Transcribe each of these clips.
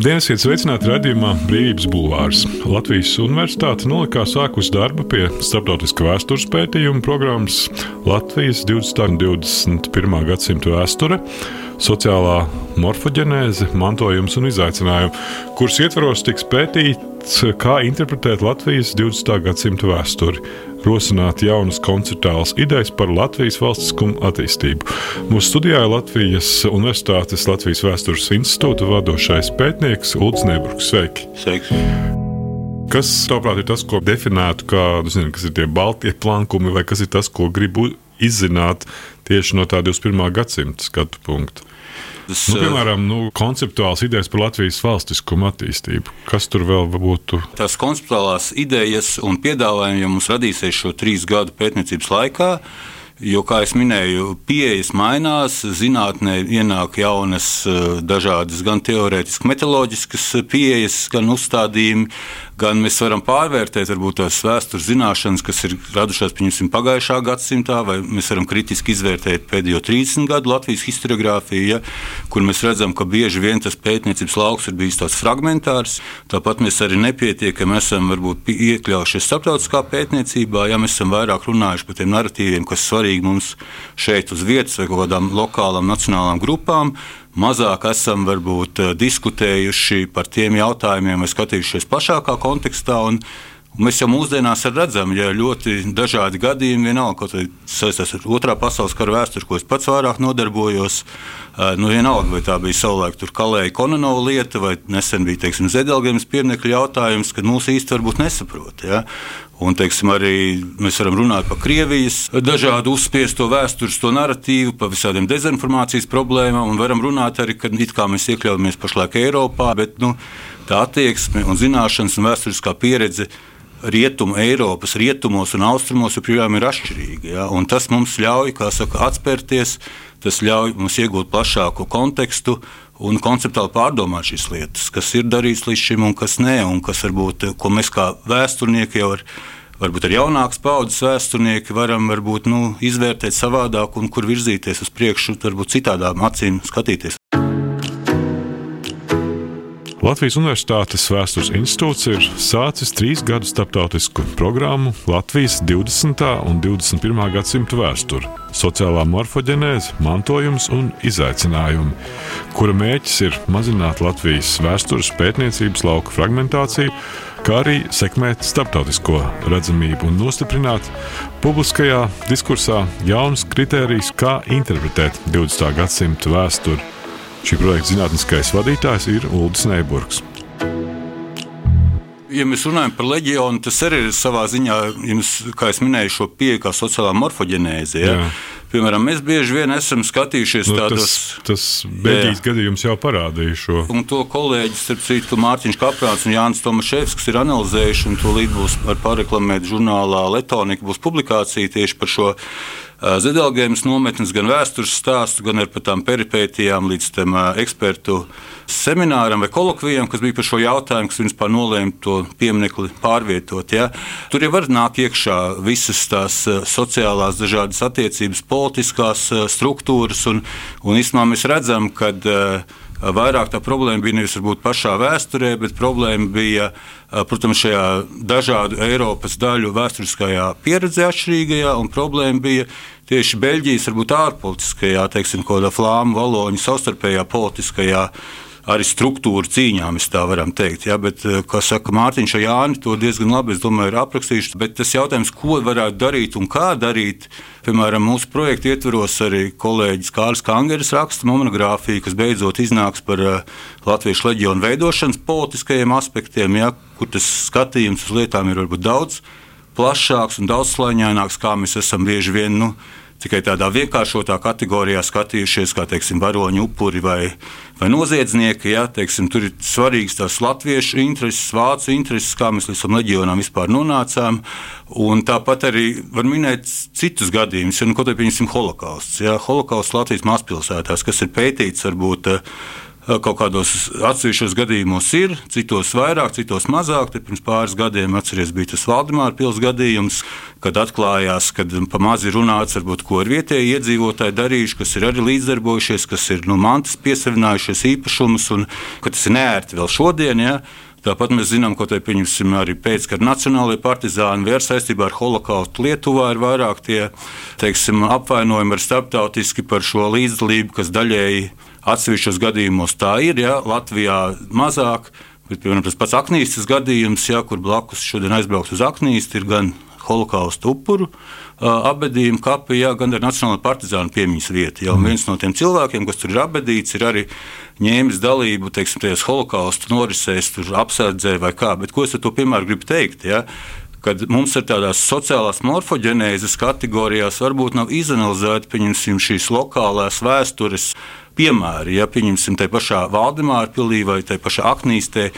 Labdien, esiet sveicināti redzējumā Brīvības Bulvārs. Latvijas Universitāte nolikā sākus darbu pie starptautiskā vēstures pētījuma programmas Latvijas 20. un 21. gadsimta vēsture, sociālā morfoģenēze, mantojums un izaicinājumi, kuras ietvaros tiks pētīts, kā interpretēt Latvijas 20. gadsimta vēsturi rosināt jaunas konceptuālas idejas par Latvijas valstiskumu attīstību. Mūsu studijā ir Latvijas Universitātes Latvijas Vēstures institūta vadošais pētnieks Ulrichs Neburgs. Sveiki! Sveiki. Kas, tavuprāt, ir tas, ko definētu kā nezinu, kas ir tie baltie plankumi, vai kas ir tas, ko gribu izzināt tieši no tā 21. gadsimta skatu punkta? Tas, nu, piemēram, nu, konceptuāls idejas par Latvijas valstiskumu attīstību. Kas tur vēl būtu? Tās konceptuālās idejas un piedāvājumi jau mums radīsies šo trīs gadu pētniecības laikā. Jo, kā jau minēju, pieejas mainās, zinātnē ienāk jaunas, dažādas gan teorētiskas, metoloģiskas pieejas, gan uzstādījumi, gan mēs varam pārvērtēt varbūt, tās vēstures zināšanas, kas ir radušās pieņemsim, pagājušā gadsimtā, vai mēs varam kritiski izvērtēt pēdējo 30 gadu Latvijas historiografiju, ja, kur mēs redzam, ka bieži vien tas pētniecības lauks ir bijis tāds fragmentārs. Tāpat mēs arī nepietiekami esam varbūt, iekļaujušies starptautiskā pētniecībā, ja mēs esam vairāk runājuši par tiem narratīviem, kas svarīgi mums šeit uz vietas vai kaut kādām lokālām, nacionālām grupām mazāk esam varbūt eh, diskutējuši par tiem jautājumiem vai skatījušies plašākā kontekstā. Un, Mēs jau mūsdienās redzam, ja ļoti dažādi gadījumi, vienalga, kaut arī saistās ar otrā pasaules kara vēsturi, ko es pats vairāk nodarbojos. Eh, nu, vienalga, vai tā bija savulaik Kalēja Kononova lieta, vai nesen bija teiksim, Zedelgēmas pieminiekļa jautājums, kad mūs īsti varbūt nesaprot. Ja? Un, teiksim, arī mēs varam runāt par Krievijas dažādu uzspiesto vēstures to narratīvu, par visādiem dezinformācijas problēmām, un varam runāt arī, ka it kā mēs iekļaujamies pašlaik Eiropā, bet nu, tā attieksme un zināšanas un vēsturiskā pieredze rietumu, Eiropas rietumos un austrumos joprojām ir atšķirīga. Ja? Un tas mums ļauj saka, atspērties, tas ļauj mums iegūt plašāku kontekstu un konceptuāli pārdomāt šīs lietas, kas ir darīts līdz šim un kas nē, un kas varbūt, mēs kā vēsturnieki jau ar, varbūt ar jaunākas paudzes vēsturnieki varam varbūt, nu, izvērtēt savādāk un kur virzīties uz priekšu, varbūt citādām acīm skatīties. Latvijas Universitātes Vēstures institūts ir sācis trīs gadu starptautisku programmu Latvijas 20. un 21. gadsimta vēsture, sociālā morfoģenēze, mantojums un izaicinājumi, kura mērķis ir mazināt Latvijas vēstures pētniecības lauka fragmentāciju, kā arī sekmēt starptautisko redzamību un nostiprināt publiskajā diskursā jaunus kritērijus, kā interpretēt 20. gadsimta vēsturi Šī projekta zinātniskais vadītājs ir Ulrichs Neiburgs. Ja mēs runājam par leģionu, tas arī ir savā ziņā, jums, kā jau minēju, šo pieeju kā sociālā morfoģenēze. Ja? Piemēram, mēs bieži vien esam skatījušies nu, tādos. Tas, tas Beļģijas gadījums jau parādīja šo. Un to kolēģis, starp citu, Mārtiņš Kaprāns un Jānis Tomaševskis ir analizējuši, un to līdz būs pārreklamēt žurnālā Letonika, būs publikācija tieši par šo Zedelgēmas nometnes, gan vēstures stāstu, gan ar tām peripētijām līdz tam ekspertu semināram vai kolokvijam, kas bija par šo jautājumu, kas vispār nolēma to pieminiekli pārvietot. Ja. Tur jau var nākt iekšā visas tās sociālās dažādas attiecības, politiskās struktūras, un, un īstenībā mēs redzam, ka Vairāk tā problēma bija nevis pašā vēsturē, bet problēma bija, protams, šajā dažādu Eiropas daļu vēsturiskajā pieredzē atšķirīgajā, un problēma bija tieši Beļģijas, varbūt ārpolitiskajā, teiksim, kādā flāmu valoņu savstarpējā politiskajā arī struktūra cīņām, mēs tā varam teikt. Ja? Bet, eh, kā saka Mārtiņš, Jānis to diezgan labi domāju, ir aprakstījuši. Bet tas jautājums, ko varētu darīt un kā darīt, piemēram, mūsu projekta ietvaros arī kolēģis Kārlis Kangeris raksta monogrāfiju, kas beidzot iznāks par uh, Latviešu leģionu veidošanas politiskajiem aspektiem, ja? kur tas skatījums uz lietām ir varbūt daudz plašāks un daudzslāņaināks, kā mēs esam bieži vien. Nu, tikai tādā vienkāršotā kategorijā skatījušies, kā teiksim, varoņu upuri vai, vai noziedznieki. Ja, teiksim, tur ir svarīgs tās latviešu intereses, vācu intereses, kā mēs līdz tam leģionām vispār nonācām. Un tāpat arī var minēt citus gadījumus, ja nu, kaut kādā piemēram holokausts. Ja, holokausts Latvijas mazpilsētās, kas ir pētīts varbūt Kaut kādos atsevišķos gadījumos ir, citos vairāk, citos mazāk. Te pirms pāris gadiem atceries, bija tas Valdemāra pilsētas gadījums, kad atklājās, ka pa maz ir runāts, varbūt, ko ir vietējie iedzīvotāji darījuši, kas ir arī līdzdarbojušies, kas ir nu, mantas piesavinājušies īpašumus, un ka tas ir neērti vēl šodien. Ja? Tāpat mēs zinām, pieņemsim arī pēckara nacionālajie partizāni vai saistībā ar holokaustu Lietuvā ir vairāk tie teiksim, apvainojumi ar starptautiski par šo līdzdalību, kas daļēji atsevišķos gadījumos tā ir, ja Latvijā mazāk. Bet, piemēram, tas pats Aknīstas gadījums, ja, kur blakus šodien aizbraukt uz Aknīstu, ir gan holokausta upuru abadījuma kapi, jā, gan ar Nacionālo partizānu piemiņas vietu. Ja, viens no tiem cilvēkiem, kas tur ir abadīts, ir arī ņēmis dalību teiksim, tajos holokausta norisēs, apsardzē vai kā. Bet ko es ar to piemēru gribu teikt? Ja? kad mums ir tādās sociālās morfoģenēzes kategorijās, varbūt nav izanalizēta šīs lokālās vēstures piemēri. Ja pieņemsim te pašā Valdemāra pilī vai te pašā Aknīstē,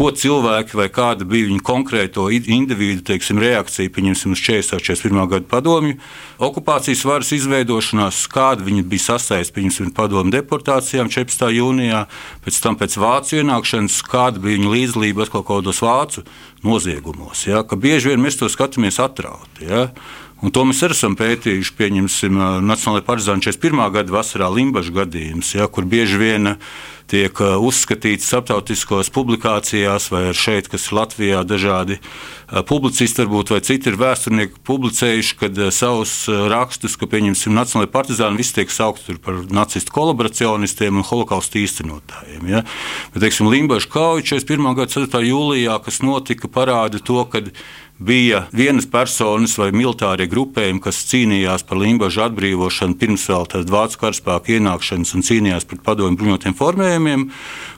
ko cilvēki vai kāda bija viņa konkrēto individu teiksim, reakcija pieņemsim, uz 40. un 41. gadu padomju okupācijas varas izveidošanās, kāda viņa bija sasaistīta ar padomju deportācijām 14. jūnijā, pēc tam pēc vācu ienākšanas, kāda bija viņa līdzdalība atkal kaut kādos vācu noziegumos. Ja, bieži vien mēs to skatāmies atrauti. Ja. Un to mēs arī esam pētījuši. Pieņemsim, Nacionālajā partizāna 41. gada vasarā Limbaģa gadījums, ja, kur bieži vien tiek uzskatīts starptautiskos publikācijās, vai šeit, kas ir Latvijā, dažādi publicisti, varbūt, vai citi ir vēsturnieki publicējuši, kad savus rakstus, ka, pieņemsim, Nacionālajā partizāna visi tiek saukti par nacistu kolaboracionistiem un holokaustu īstenotājiem. Ja. Bet, teiksim, Limbaģa kauja 41. gada 4. jūlijā, kas notika, parāda to, bija vienas personas vai militārie grupējumi, kas cīnījās par Limbaģa atbrīvošanu pirms vēl vācu karaspēku ienākšanas un cīnījās pret padomju bruņotiem formējumiem.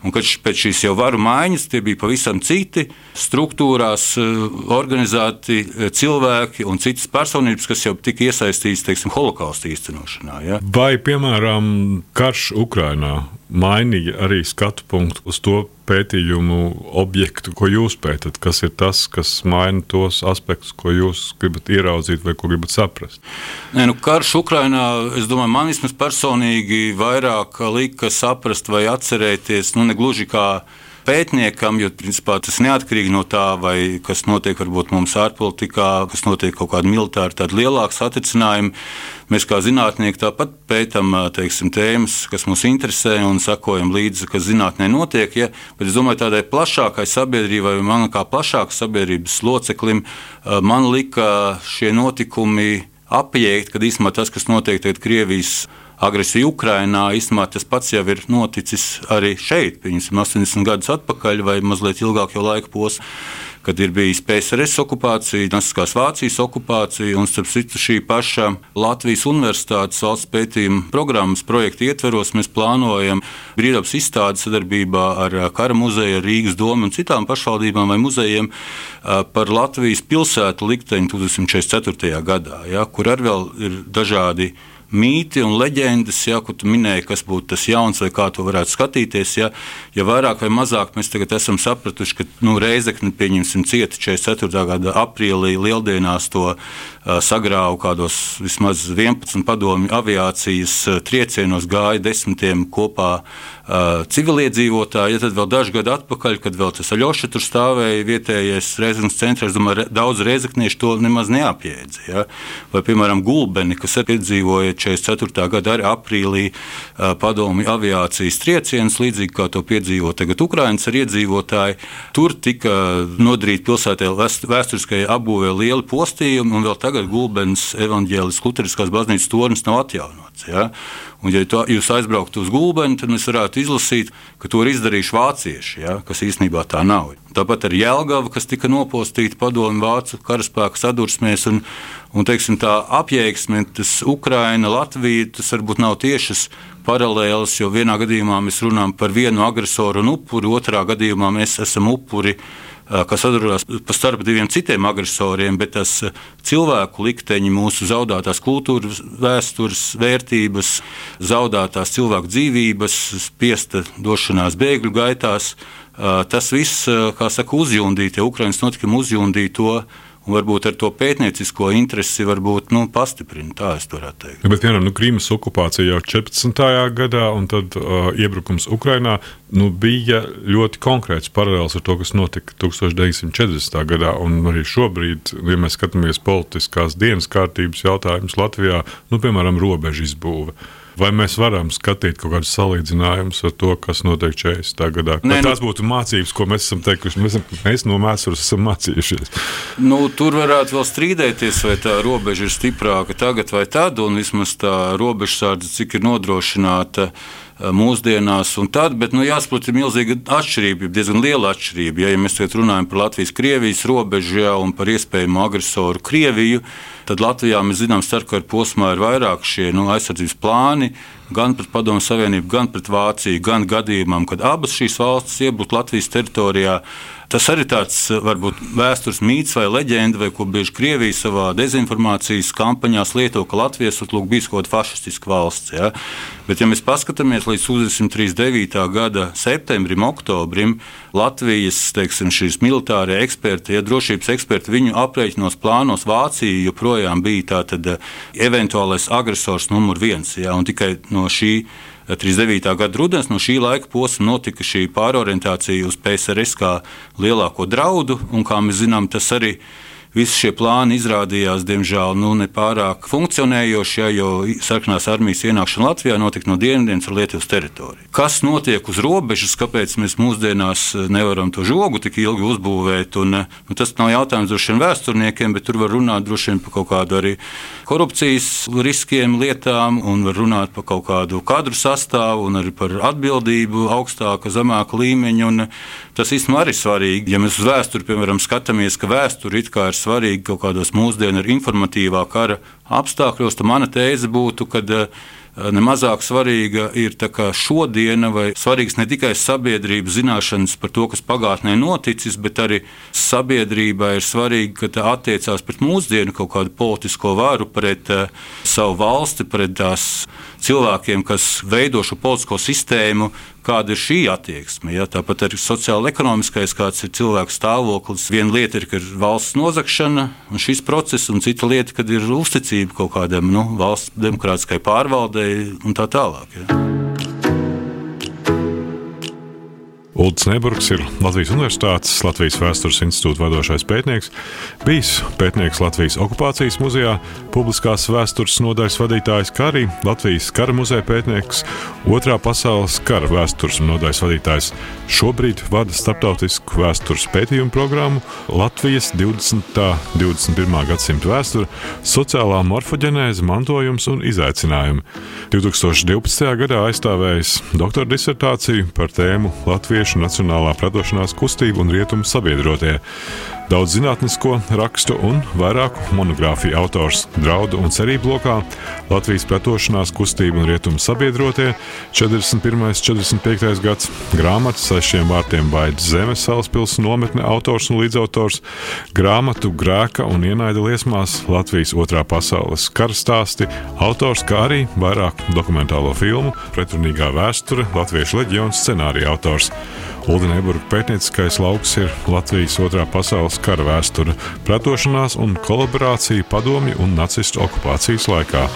Un, kad pēc šīs jau varu maiņas tie bija pavisam citi struktūrās eh, organizēti eh, cilvēki un citas personības, kas jau tika iesaistītas teiksim, holokausta īstenošanā. Ja? Vai, piemēram, karš Ukrainā mainīja arī skatu punktu uz to pētījumu objektu, ko jūs pētat? Kas ir tas, kas maina tos aspektus, ko jūs gribat ieraudzīt vai ko gribat saprast? Nē, nu, karš Ukrainā, es domāju, man vismaz personīgi vairāk lika saprast vai atcerēties, nu, ne gluži kā pētniekam, jo principā, tas neatkarīgi no tā, vai kas notiek varbūt mums ārpolitikā, kas notiek kaut kāda militāra, tāda lielāka satricinājuma. Mēs kā zinātnieki tāpat pētām tēmas, kas mūs interesē un sakojam līdzi, kas zinātnē notiek. Ja? Bet es domāju, tādai plašākai sabiedrībai, man kā plašākas sabiedrības loceklim, man lika šie notikumi apiet, kad īstenībā tas, kas notiek tagad Krievijas agresiju Ukrajinā. Īstenībā tas pats jau ir noticis arī šeit, piemēram, 80 gadus atpakaļ vai mazliet ilgāk jau laika posms. Kad ir bijis PSRS okupācija, Naciskās Vācijas okupācija, un citu šī paša Latvijas Universitātes valsts pētījuma programmas projekta ietveros mēs plānojam brīvdabas izstādi sadarbībā ar Kara muzeju, Rīgas domu un citām pašvaldībām vai muzejiem par Latvijas pilsētu likteņu 1944. gadā, ja, kur arī ir dažādi mīti un leģendas, ja, ko tu minēji, kas būtu tas jauns vai kā to varētu skatīties. Ja, ja vairāk vai mazāk mēs tagad esam sapratuši, ka nu, Reizekne pieņemsim cieta 44. gada aprīlī lieldienās to uh, sagrāvu kādos vismaz 11 padomju aviācijas uh, triecienos gāja desmitiem kopā uh, civiliedzīvotāji. Ja tad vēl daži gadi atpakaļ, kad vēl tas Aļoša tur stāvēja vietējais Reizeknas centrs, es domāju, daudz reizekniešu to nemaz neapjēdza. Ja? Vai, piemēram, Gulbeni, kas piedzīvoja 44. gada arī aprīlī padomju aviācijas trieciens, līdzīgi kā to piedzīvo tagad Ukraiņas ar iedzīvotāji. Tur tika nodarīta pilsētā vēsturiskajai apbūvē lieli postījumi, un vēl tagad Gulbens evaņģēlis Lutheriskās baznīcas tornis nav atjaunots. Ja? Un, ja to, jūs aizbrauktu uz Gulbeni, tad mēs varētu izlasīt, ka to ir izdarījuši vācieši, ja, kas īstenībā tā nav. Tāpat ar Jēlgavu, kas tika nopostīta padomju vācu karaspēku sadursmēs, un, un teiksim, tā apjēgsme, tas Ukraina, Latvija, tas varbūt nav tiešas paralēlas, jo vienā gadījumā mēs runājam par vienu agresoru un upuri, otrā gadījumā mēs esam upuri kas atrodās pa starp diviem citiem agresoriem, bet tas cilvēku likteņi, mūsu zaudētās kultūras, vēstures vērtības, zaudētās cilvēku dzīvības, spiesta došanās bēgļu gaitās, tas viss, kā saka, uzjundīja, tie Ukraiņas notikumi uzjundīja to un varbūt ar to pētniecisko interesi varbūt, nu, pastiprina. Tā es varētu teikt. Bet, piemēram, nu, Krīmas okupācija jau 14. gadā, un tad uh, iebrukums Ukrajinā nu, bija ļoti konkrēts paralēls ar to, kas notika 1940. gadā. Un arī šobrīd, ja mēs skatāmies politiskās dienas kārtības jautājumus Latvijā, nu, piemēram, robežu izbūve. Vai mēs varam skatīt kaut kādus salīdzinājumus ar to, kas notiek 40. gadā? Nē, nu, tās būtu mācības, ko mēs esam teikuši. Mēs, mēs no mēsures esam mācījušies. Nu, tur varētu vēl strīdēties, vai tā robeža ir stiprāka tagad vai tad, un vismaz tā robežsardze, cik ir nodrošināta mūsdienās. Tad, bet nu, jāsaprot, ir milzīga atšķirība, diezgan liela atšķirība. Ja, ja mēs runājam par Latvijas-Krievijas robežu ja, un par iespējamu agresoru Krieviju, tad Latvijā mēs zinām, ka posmā ir vairāk šie nu, aizsardzības plāni. Gan pret Padomu Savienību, gan pret Vāciju, gan gadījumam, kad abas šīs valstis iebūtu Latvijas teritorijā. Tas arī tāds varbūt vēstures mīts vai leģenda, vai ko bieži Krievija savā dezinformācijas kampaņās lieto, ka Latvija ir bijis kaut kāda fašistiska valsts. Ja? Bet, ja mēs paskatāmies līdz 1939. gada septembrim, oktobrim, Latvijas teiksim, militārie eksperti, ja drošības eksperti, viņu aprēķinos plānos Vācija joprojām bija tātad eventuālais agresors numur viens. Ja? Tikai no šī 39. gada rudens no šī laika posma notika šī pārorientācija uz PSRS kā lielāko draudu, un kā mēs zinām, tas arī ir visi šie plāni izrādījās, diemžēl, nu, nepārāk funkcionējoši, ja, jo sarkanās armijas ienākšana Latvijā notika no dienvidiem ar Lietuvas teritoriju. Kas notiek uz robežas, kāpēc mēs mūsdienās nevaram to žogu tik ilgi uzbūvēt? Un, nu, tas nav jautājums droši vien vēsturniekiem, bet tur var runāt droši vien par kaut kādu arī korupcijas riskiem, lietām, un var runāt par kaut kādu kadru sastāvu un arī par atbildību augstāka, zemāka līmeņa. Un, tas īstenībā arī svarīgi. Ja mēs uz vēsturi, piemēram, skatāmies, ka vēsture ir svarīgi kaut kādos mūsdienu informatīvā kara apstākļos, tad mana tēze būtu, ka eh, nemazāk svarīga ir šodiena, vai svarīgs ne tikai sabiedrības zināšanas par to, kas pagātnē noticis, bet arī sabiedrībai ir svarīgi, ka tā attiecās pret mūsdienu kaut kādu politisko varu, pret uh, savu valsti, pret tās cilvēkiem, kas veido šo politisko sistēmu, kāda ir šī attieksme. Ja? Tāpat arī sociāla-ekonomiskais, kāds ir cilvēku stāvoklis. Viena lieta ir, ir valsts nozagšana un šis process, un cita lieta, kad ir uzticība kaut kādam nu, valsts demokrātiskai pārvaldei un tā tālāk. Ja? Ulrichs Neburgs ir Latvijas Universitātes Latvijas Vēstures institūta vadošais pētnieks, bijis pētnieks Latvijas okupācijas muzejā, publiskās vēstures nodaļas vadītājs, kā arī Latvijas kara muzeja pētnieks, otrā pasaules kara vēstures nodaļas vadītājs. Šobrīd vada starptautisku vēstures pētījumu programmu Latvijas 20. un 21. gadsimta vēsture, sociālā morfoģenēze, mantojums un izaicinājumi. 2012. gadā aizstāvējis doktora disertāciju par tēmu Latvijas Latviešu Nacionālā pretošanās kustība un rietumu sabiedrotie. Daudz zinātnisko rakstu un vairāku monogrāfiju autors draudu un cerību lokā Latvijas pretošanās kustība un rietumu sabiedrotie 41. un 45. gads grāmatas aiz šiem vārtiem Baidas zemes salaspils nometne autors un līdzautors, grāmatu grēka un ienaida liesmās Latvijas otrā pasaules kara stāsti, autors, kā arī vairāk dokumentālo filmu, pretrunīgā vēsture, Latviešu leģions scenārija autors. Ulriņa Eburga pētnieciskais lauks ir Latvijas otrā pasaules kara vēsture, pretošanās un kolaborācija padomju un nacistu okupācijas laikā.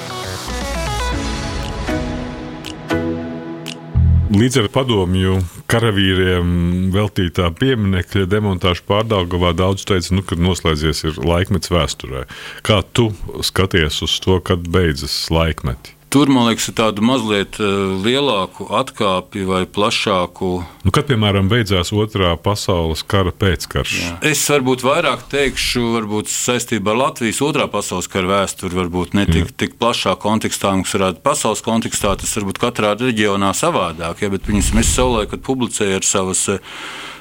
Līdz ar padomju karavīriem veltītā pieminiekļa demontāžu pārdagavā daudz teica, nu, ka noslēdzies laikmets vēsturē. Kā tu skaties uz to, kad beidzas laikmeti? Tur, man liekas, ir tāda mazliet eh, lielāka atkāpe vai plašāka. Nu, kad, piemēram, beidzās otrā pasaules kara pēckarš? Jā. Es varbūt vairāk teikšu, varbūt saistībā ar Latvijas otrā pasaules kara vēsturi, varbūt ne tik, tik plašā kontekstā, mums varētu pasaules kontekstā, tas varbūt katrā reģionā savādāk, ja, bet viņus mēs savulaik, kad publicējam ar savas eh,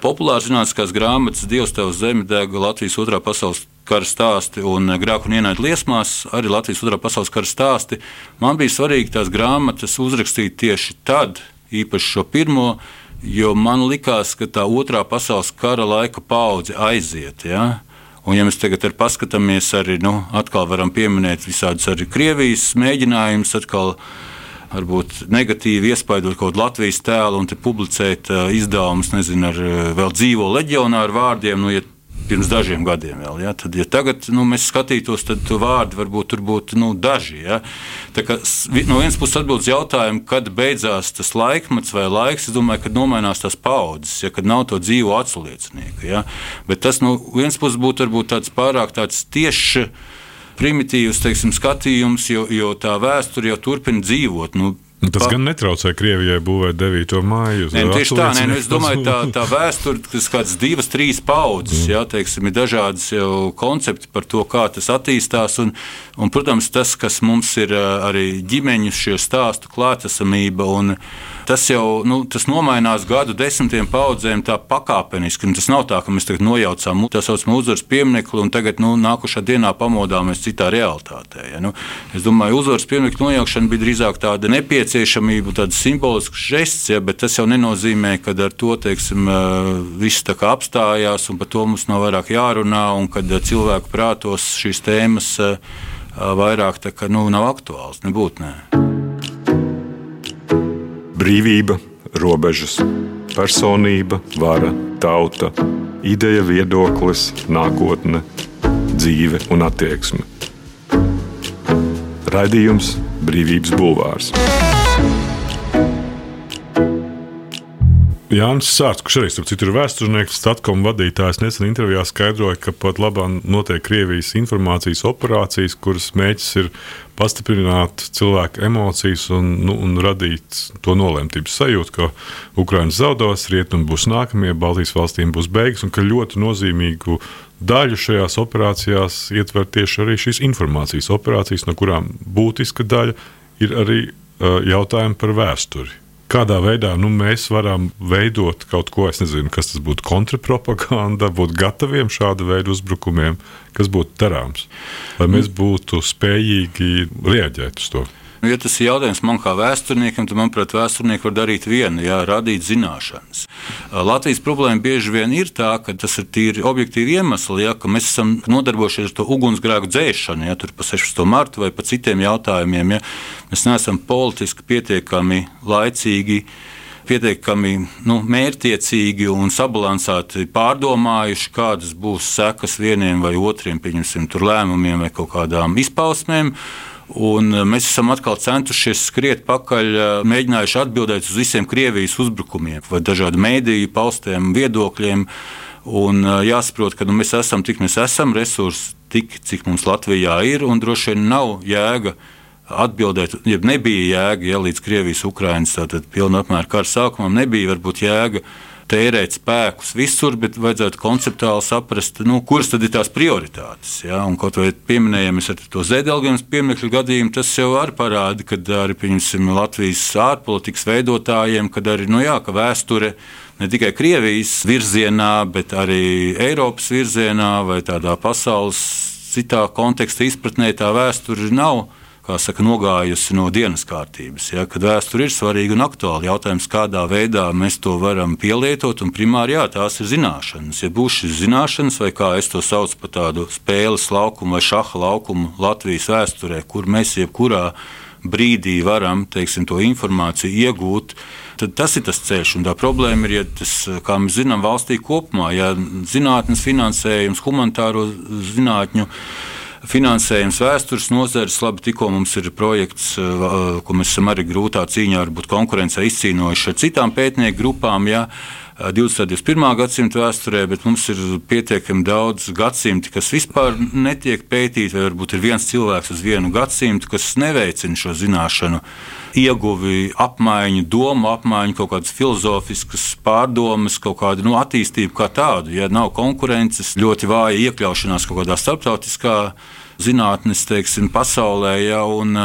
populāras zinātniskās grāmatas Dievs tev zemi dega Latvijas otrā pasaules kara stāsti un grēku un ienaidnieku liesmās, arī Latvijas otrā pasaules kara stāsti. Man bija svarīgi tās grāmatas uzrakstīt tieši tad, īpaši šo pirmo, jo man likās, ka tā otrā pasaules kara laika paudze aiziet. Ja? Un, ja mēs tagad paskatāmies, arī nu, atkal varam pieminēt visādus arī Krievijas mēģinājumus, atkal varbūt negatīvi iespaidot kaut kādu Latvijas tēlu un publicēt uh, izdevumus, nezinu, ar uh, vēl dzīvo leģionāru vārdiem. Nu, ja pirms dažiem gadiem. Vēl, ja? Tad, ja tagad nu, mēs skatītos, tad vārdi varbūt tur būtu nu, daži. Ja? Kā, no vienas puses atbildēt jautājumu, kad beidzās tas laikmets vai laiks, es domāju, kad nomainās tās paudzes, ja kad nav to dzīvo atsliecinieku. Ja? Bet tas no vienas puses būtu tāds pārāk tāds tiešs primitīvs teiksim, skatījums, jo, jo tā vēsture jau turpina dzīvot. Nu, Nu, tas pa... gan netraucē Krievijai būvēt 9. māju. Nē, nu, tieši tā, nē, nu, es domāju, tā, tā vēsture, kas kādas divas, trīs paudzes, mm. jā, teiksim, ir dažādas jau koncepti par to, kā tas attīstās. Un, un, protams, tas, kas mums ir arī ģimeņu šie stāstu klātesamība. Un, tas jau nu, tas nomainās gadu desmitiem paudzēm tā pakāpeniski. Tas nav tā, ka mēs tagad nojaucām tā saucamo uzvaras pieminiektu un tagad nu, nākušā dienā pamodāmies citā realitātē. Ja? Nu, es domāju, uzvaras pieminiektu nojaukšana bija drīzāk tāda nepieciešamība, tāds simbolisks žests, ja? bet tas jau nenozīmē, ka ar to teiksim, viss apstājās un par to mums nav vairāk jārunā un kad cilvēku prātos šīs tēmas vairāk kā, nu, nav aktuāls. Nebūtu, ne brīvība, robežas, personība, vara, tauta, ideja, viedoklis, nākotne, dzīve un attieksme. Radījums Brīvības Bulvārs. Jānis Sārts, kurš arī starp citu ir vēsturnieks, Statkom vadītājs, nesen intervijā skaidroja, ka pat labāk notiek Krievijas informācijas operācijas, kuras mēģis ir pastiprināt cilvēku emocijas un, nu, un radīt to nolemtības sajūtu, ka Ukraiņas zaudēs, rietumi būs nākamie, Baltijas valstīm būs beigas un ka ļoti nozīmīgu daļu šajās operācijās ietver tieši arī šīs informācijas operācijas, no kurām būtiska daļa ir arī uh, jautājumi par vēsturi kādā veidā nu, mēs varam veidot kaut ko, es nezinu, kas tas būtu kontrapropaganda, būt gataviem šāda veida uzbrukumiem, kas būtu darāms, lai mēs būtu spējīgi reaģēt uz to. Nu, ja tas ir jautājums man kā vēsturniekam, tad, manuprāt, vēsturnieki var darīt vienu, jā, radīt zināšanas. Latvijas problēma bieži vien ir tā, ka tas ir tīri objektīvi iemesli, ja, ka mēs esam nodarbojušies ar to ugunsgrēku dzēšanu, ja tur pa 16. martu vai pa citiem jautājumiem. Ja. Mēs neesam politiski pietiekami laicīgi pietiekami nu, mērķiecīgi un sabalansēti pārdomājuši, kādas būs sekas vieniem vai otriem lēmumiem vai kaut kādām izpausmēm. Un eh, mēs esam atkal centušies skriet pakaļ, eh, mēģinājuši atbildēt uz visiem Krievijas uzbrukumiem vai dažādu mēdīju paustiem viedokļiem. Un eh, jāsaprot, ka nu, mēs esam tik mēs esam, resursi tik, cik mums Latvijā ir, un droši vien nav jēga atbildēt, ja nebija jēga, ja līdz Krievijas-Ukrainas pilna apmēra kara sākumam nebija varbūt jēga tērēt spēkus visur, bet vajadzētu konceptuāli saprast, nu, kuras tad ir tās prioritātes. Ja? Un kaut vai pieminējām ar to Zēdelgājas pieminiektu gadījumu, tas jau arī parāda, ka arī Latvijas ārpolitikas veidotājiem, kad arī nu, jā, ka vēsture ne tikai Krievijas virzienā, bet arī Eiropas virzienā vai tādā pasaules citā konteksta izpratnē tā vēsture nav saka, nogājusi no dienas kārtības. Ja, kad vēsture ir svarīga un aktuāla, jautājums, kādā veidā mēs to varam pielietot, primāri jā, tās ir zināšanas. Ja būs šīs zināšanas, vai kā es to saucu par tādu spēles laukumu vai šaha laukumu Latvijas vēsturē, kur mēs jebkurā brīdī varam teiksim, to informāciju iegūt, tad tas ir tas ceļš. Un tā problēma ir, ja tas, kā mēs zinām, valstī kopumā, ja zinātnes finansējums, humanitāro zinātņu finansējums vēstures nozares. Labi, tikko mums ir projekts, eh, ko mēs esam arī grūtā cīņā, varbūt konkurencē izcīnojuši ar citām pētnieku grupām. Ja, 20. un 21. gadsimta vēsturē, bet mums ir pietiekami daudz gadsimti, kas vispār netiek pētīti, vai varbūt ir viens cilvēks uz vienu gadsimtu, kas neveicina šo zināšanu ieguvi, apmaiņu, domu apmaiņu, kaut kādas filozofiskas pārdomas, kaut kādu nu, attīstību kā tādu. Ja nav konkurences, ļoti vāja iekļaušanās kaut kādā starptautiskā zinātnes teiksim, pasaulē. Ja, un,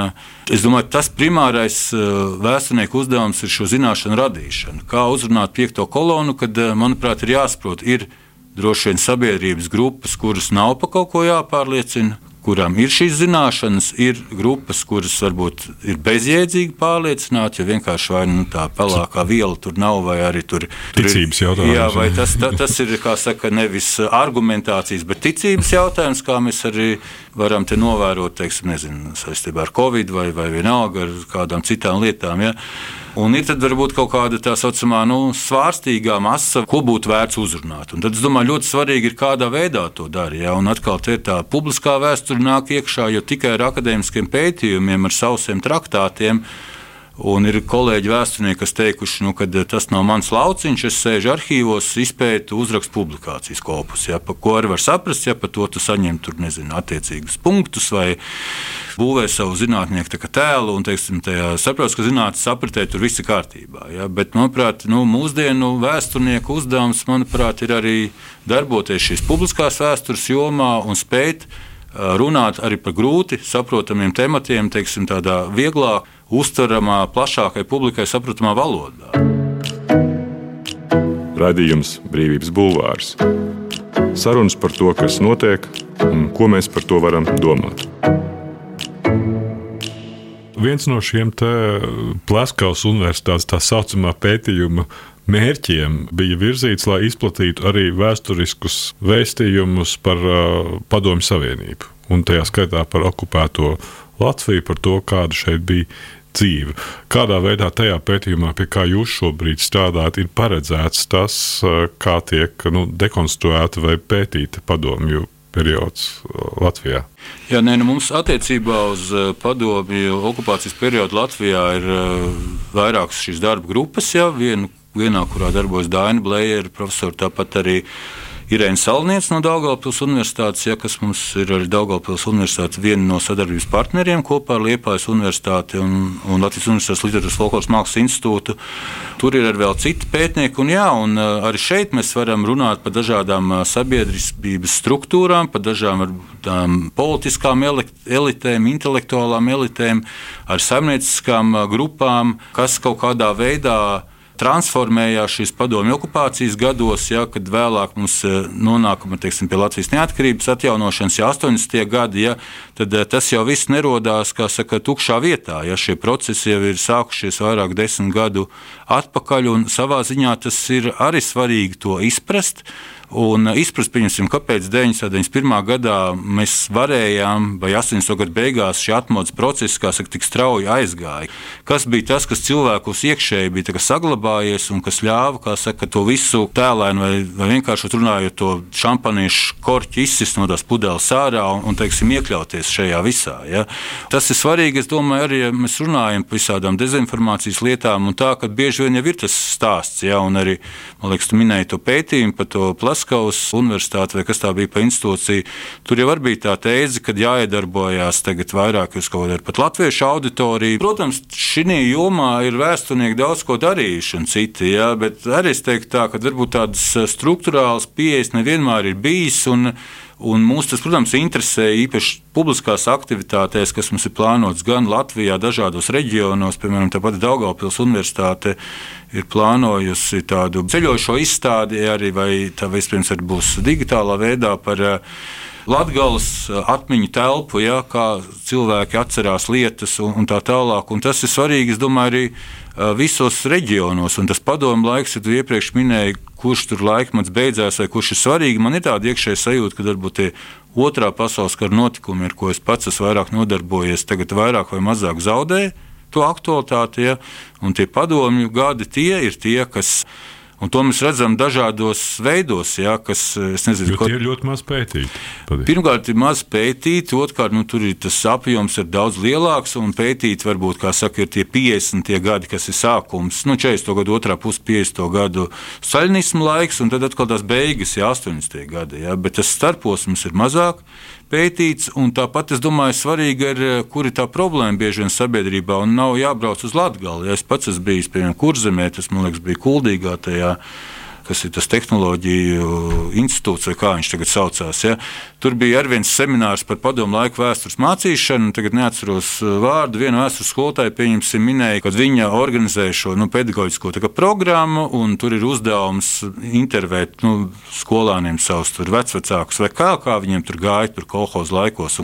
es domāju, tas primārais vēsturnieku uzdevums ir šo zināšanu radīšana. Kā uzrunāt piekto kolonu, kad, manuprāt, ir jāsaprot, ir droši vien sabiedrības grupas, kuras nav pa kaut ko jāpārliecina, kurām ir šīs zināšanas, ir grupas, kuras varbūt ir bezjēdzīgi pārliecināti, jo vienkārši vai nu, tā pelēkā viela tur nav, vai arī tur ir ticības jautājums. Jā, vai tas, ta, tas ir saka, nevis argumentācijas, bet ticības jautājums, kā mēs arī varam te novērot, teiksim, nezinu, saistībā ar Covid vai, vai vienalga ar kādām citām lietām. Ja? Un ir varbūt kaut kāda tā saucamā nu, svārstīgā masa, ko būtu vērts uzrunāt. Un tad es domāju, ļoti svarīgi ir kādā veidā to darīt. Ja? Un atkal te ir tā publiskā vēsture nāk iekšā, jo tikai ar akadēmiskiem pētījumiem, ar sausiem traktātiem Un ir kolēģi vēsturnieki, kas teikuši, nu, ka eh, tas nav mans lauciņš. Es sēžu arhīvos, izpētu, uzrakstu publikācijas kopus. Ja, pa ko arī var saprast, ja par to tu saņem tur, nezinu, attiecīgus punktus vai būvē savu zinātnieku tēlu. Un, teiksim, tajā saprotu, ka zinātnē sapratē tur viss ir kārtībā. Ja, bet, manuprāt, nu, mūsdienu vēsturnieku uzdevums, manuprāt, ir arī darboties šīs publiskās vēstures jomā un spēt runāt arī par grūti saprotamiem tematiem, teiksim, tādā vieglā, uztveramā, plašākai publikai saprotamā valodā. Radījums Brīvības Bulvārs. Sarunas par to, kas notiek un ko mēs par to varam domāt. Viens no šiem Plaskaus universitātes tā saucamā pētījuma mērķiem bija virzīts, lai izplatītu arī vēsturiskus vēstījumus par uh, Padomju Savienību. Un tajā skaitā par okupēto Latviju, par to, kāda šeit bija dzīve. Kādā veidā tajā pētījumā, pie kā jūs šobrīd strādājat, ir paredzēts tas, uh, kā tiek nu, dekonstruēta vai pētīta padomju periods uh, Latvijā? Jā, nē, nu mums attiecībā uz uh, padomju okupācijas periodu Latvijā ir vairākas šīs darba grupas. Jā, vienu vienā, kurā darbojas Daina Blēja, profesori, tāpat arī Irēna Salniece no Daugopils Universitātes, ja, kas mums ir arī Daugopils Universitātes viena no sadarbības partneriem kopā ar Liepājas Universitāti un, un Latvijas Universitātes Literatūras Folkloras Mākslas institūtu. Tur ir arī vēl citi pētnieki, un, jā, un arī šeit mēs varam runāt par dažādām sabiedrības struktūrām, par dažādām politiskām elitēm, intelektuālām elitēm, ar saimnieciskām grupām, kas kaut kādā veidā transformējās šīs padomju okupācijas gados, ja, kad vēlāk mums eh, nonākam teiksim, pie Latvijas neatkarības atjaunošanas, ja 80. gadi, ja, tad eh, tas jau viss nerodās saka, tukšā vietā. Ja, šie procesi jau ir sākušies vairāk desmit gadu atpakaļ, un savā ziņā tas ir arī svarīgi to izprast Un uh, izprast, kāpēc 91. gadā mēs varējām, vai 80. gada beigās šī atmodas process, kā saka, tik strauji aizgāja. Kas bija tas, kas cilvēkus iekšēji bija saglabājies un kas ļāva saka, to visu tēlēnu vai, vai vienkārši runājot to šampaniešu korķi izsist no tās pudeles ārā un, un teiksim, iekļauties šajā visā. Ja? Tas ir svarīgi, es domāju, arī ja mēs runājam par visādām dezinformācijas lietām un tā, ka bieži vien jau ir tas stāsts, ja? un arī, man liekas, tu minēji to pētījumu par to plasmu Maskavas universitāti vai kas tā bija pa institūciju. Tur jau bija tā tēze, ka jāiedarbojās tagad vairāk uz kaut kādu pat latviešu auditoriju. Protams, šī jomā ir vēsturnieki daudz ko darījuši un citi, jā, bet arī es teiktu tā, ka varbūt tādas struktūrāls pieejas nevienmēr ir bijis. Un, Un mūs tas, protams, interesē īpaši publiskās aktivitātēs, kas mums ir plānotas gan Latvijā, dažādos reģionos, piemēram, tāpat Daugopils Universitāte ir plānojusi tādu ceļojošo izstādi, arī, vai tā vispirms būs digitālā veidā par uh, Latvijas atmiņu telpu, ja, kā cilvēki atcerās lietas un, un tā tālāk. Un tas ir svarīgi, es domāju, arī visos reģionos. Un tas padomu laiks, ja tu iepriekš minēji, kurš tur laikmets beidzās vai kurš ir svarīgi, man ir tāda iekšēja sajūta, ka varbūt tie otrā pasaules kara notikumi, ar ko es pats esmu vairāk nodarbojies, tagad vairāk vai mazāk zaudēja to aktualitāti. Ja? Un tie padomju gadi tie ir tie, kas Un to mēs redzam dažādos veidos, ja, kas nezinu, ko... ir ļoti maz pētīti. Pirmkārt, ir maz pētīti, otrkārt, nu, tur ir tas apjoms ir daudz lielāks, un pētīt varbūt, kā saka, ir tie 50 gadi, kas ir sākums, nu, 40. gadu otrā pusē, 50. gadu saļnismu laiks, un tad atkal tās beigas, ja 80. gadi, ja, bet tas starposms ir mazāk pētīts. Tāpat es domāju, svarīgi ir, eh, kur ir tā problēma bieži vien sabiedrībā. Un nav jābrauc uz Latviju. Ja es pats esmu bijis, piemēram, Kurzemē, tas man liekas, bija kuldīgā tajā kas ir tas tehnoloģiju institūts, vai kā viņš tagad saucās. Ja? Tur bija arī viens seminārs par padomu laiku vēstures mācīšanu. Tagad neatceros uh, vārdu. Viena vēstures skolotāja minēja, ka viņa organizē šo nu, pedagoģisko programmu, un tur ir uzdevums intervēt nu, skolāniem savus vecākus, vai kā, kā viņiem tur gāja tur kolhozu laikos.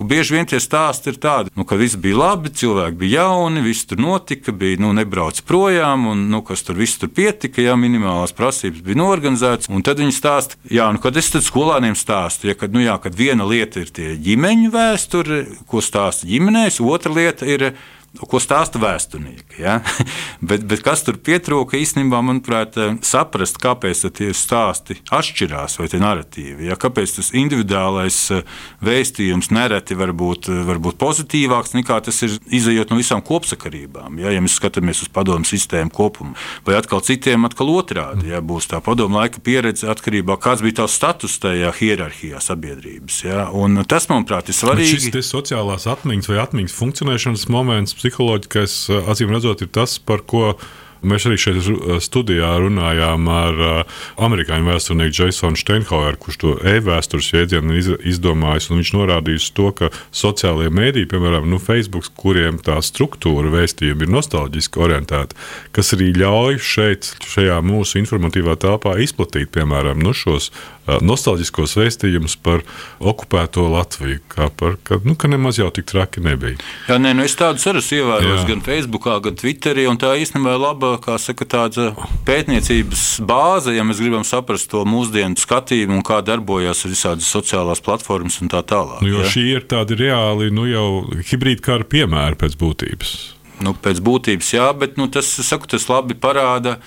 Bieži vien tie stāsti ir tādi, nu, ka viss bija labi, cilvēki bija jauni, viss tur notika, bija nu, nebrauc projām, un nu, kas tur viss tur pietika, ja minimālās prasības bija norganizētas. Tad viņi stāsta, jā, nu, kad es skolāniem stāstu. Ja, kad, nu, jā, kad viena lieta ir tie ģimeņu vēsture, ko stāsta ģimenēs, otra lieta ir ko stāsta vēsturnieki. Ja? bet, bet kas tur pietrūka īstenībā, manuprāt, saprast, kāpēc tie stāsti atšķirās vai tie narratīvi. Ja? Kāpēc tas individuālais eh, vēstījums nereti var būt, eh, var būt pozitīvāks nekā tas ir izējot no visām kopsakarībām. Ja, ja mēs skatāmies uz padomu sistēmu kopumu, vai atkal citiem atkal otrādi, ja būs tā padomu laika pieredze atkarībā no kāds bija tās status tajā hierarhijā sabiedrības. Ja? Un tas, manuprāt, ir svarīgi. Bet šis sociālās atmiņas vai atmiņas funkcionēšanas moments psiholoģiskais, acīm redzot, ir tas, par ko Mēs arī šeit studijā runājām ar uh, amerikāņu vēsturnieku Jasonu Steinhaueru, kurš to e-vēstures jēdzienu iz, izdomājis. Viņš norādījis to, ka sociālajie mēdīji, piemēram, nu, Facebook, kuriem tā struktūra vēstījumi ir nostalģiski orientēti, kas arī ļauj šeit, šajā mūsu informatīvā telpā izplatīt, piemēram, nu, šos nostalģiskos vēstījumus par okupēto Latviju. Kā par, ka, nu, ka nemaz jau tik traki nebija. Jā, nē, nu es tādus arī ievēroju gan Facebook, gan Twitterī. Tā īstenībā ir laba saka, tāda pētniecības bāze, ja mēs gribam saprast to mūsdienu skatījumu un kā darbojas visādas sociālās platformas un tā tālāk. Nu, jo ja? šī ir tāda reāli nu, jau hibrīda kara piemēra pēc būtības. Nu, pēc būtības, jā, bet nu, tas, saku, tas labi parāda,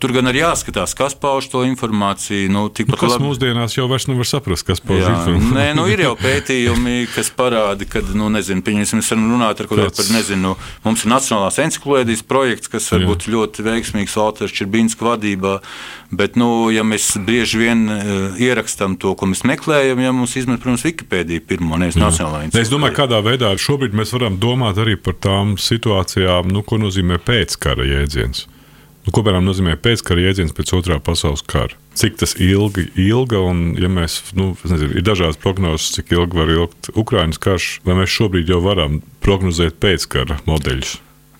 Tur gan ir jāskatās, kas pauž to informāciju. Nu, nu, kas labi... mūsdienās jau vairs nevar saprast, kas pauž Jā, informāciju. Nē, nu, ir jau pētījumi, kas parāda, ka, nu, nezinu, pieņemsim, varam runāt ar kaut kādu par, nezinu, mums ir Nacionālās encyklopēdijas projekts, kas var būt ļoti veiksmīgs Walters Čirbīnska vadībā, bet, nu, ja mēs bieži vien uh, ierakstām to, ko mēs meklējam, ja mums izmet, protams, Wikipēdija pirmo, nevis Nacionālā encyklopēdija. Es domāju, kādā veidā šobrīd mēs varam domāt arī par tām situācijām, nu, ko nozīmē pēckara jēdziens. Nu, ko piemēram nozīmē pēckara jēdziens pēc otrā pasaules kara? Cik tas ilgi ilga, un ja mēs, nu, nezinu, ir dažādas prognozes, cik ilgi var ilgt Ukraiņas karš, vai mēs šobrīd jau varam prognozēt pēckara modeļus?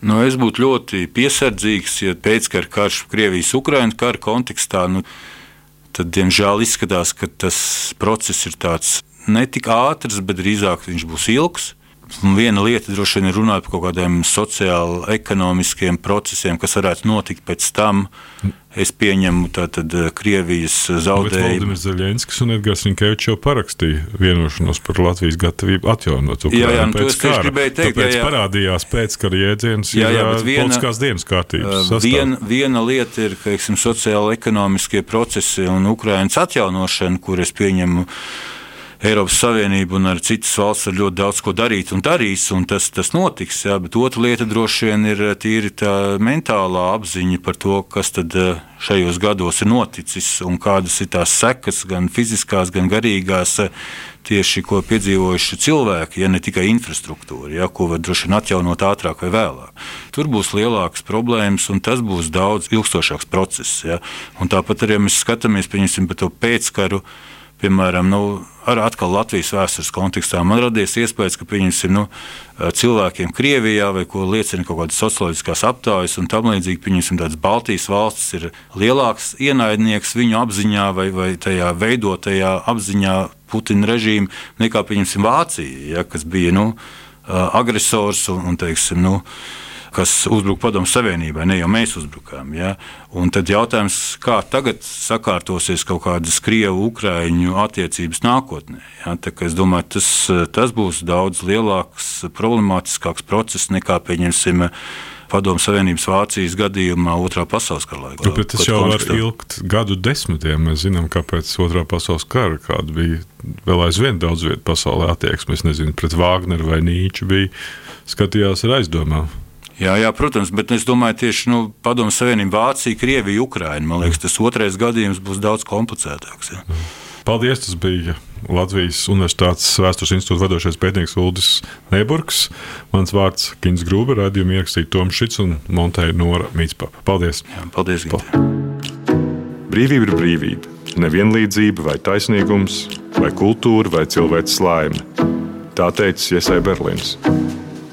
Nu, es būtu ļoti piesardzīgs, ja pēckara karš Krievijas-Ukraiņas kara kontekstā, nu, tad, diemžēl, izskatās, ka tas process ir tāds ne tik ātrs, bet drīzāk viņš būs ilgs. Viena lieta droši vien ir runāt par kaut kādiem sociāli-ekonomiskiem procesiem, kas varētu notikt pēc tam. Es pieņemu, tātad eh, Krievijas zaudējumu. Valdemirs Zaļenskis un Edgars Rinkevičs jau parakstīja vienošanos par Latvijas gatavību atjaunot Ukrainu. Jā, jā, nu, pēc kara. Gribēju teikt, Tāpēc jā, jā. parādījās pēckara jēdziens jā, jā, viena, politiskās dienas kārtības. Uh, vien, viena lieta ir, ka sociāli-ekonomiskie procesi un Ukrainas atjaunošana, kur es pieņemu Eiropas Savienība un arī citas valsts var ļoti daudz ko darīt un darīs, un tas, tas notiks. Jā, bet otra lieta droši vien ir tīri tā mentālā apziņa par to, kas tad eh, šajos gados ir noticis un kādas ir tās sekas, gan fiziskās, gan garīgās eh, tieši ko piedzīvojuši cilvēki, ja ne tikai infrastruktūra, ja, ko var droši vien atjaunot ātrāk vai vēlāk. Tur būs lielākas problēmas, un tas būs daudz ilgstošāks process. Ja. Un tāpat arī, mēs skatāmies par to pēckaru piemēram, nu, ar atkal Latvijas vēstures kontekstā, man radies iespējas, ka nu, cilvēkiem Krievijā vai ko liecina kaut kādas socioloģiskās aptaujas un tam līdzīgi, pieņemsim, tādas Baltijas valstis ir lielāks ienaidnieks viņu apziņā vai, vai tajā veidotajā apziņā Putina režīma nekā, pieņemsim, Vācija, ja, kas bija nu, agresors un, un teiksim, nu, kas uzbruka Padomu Savienībai, ne jau mēs uzbrukām. Ja? Un tad jautājums, kā tagad sakārtosies kaut kādas Krievu-Ukrāņu attiecības nākotnē. Ja? Tā, es domāju, tas, tas būs daudz lielāks, problemātiskāks process nekā, pieņemsim, Padomu Savienības Vācijas gadījumā Otrā pasaules kara laikā. Nu, tas jau var ilgt gadu desmitiem. Mēs zinām, kāpēc Otrā pasaules kara kāda bija vēl aizvien daudz vietu pasaulē attieksme. Es nezinu, pret Vāgneru vai Nīču bija skatījās ar aizdomām. Jā, jā, protams, bet es domāju, tieši nu, Padomu Savienība, Vācija, Krievija, Ukraina. Man liekas, tas otrais gadījums būs daudz komplicētāks. Jā. Paldies! Tas bija Latvijas Universitātes Vēstures institūta vadošais pētnieks Ulris Neburgs. Mans vārds Kins Grūber, radījuma ierakstīja Toms Šits un Monteja Nora Mītspapa. Paldies! Jā, paldies! Ginte. Brīvība ir brīvība. Nevienlīdzība vai taisnīgums, vai kultūra vai cilvēks laime. Tā teica Iesai Berlīns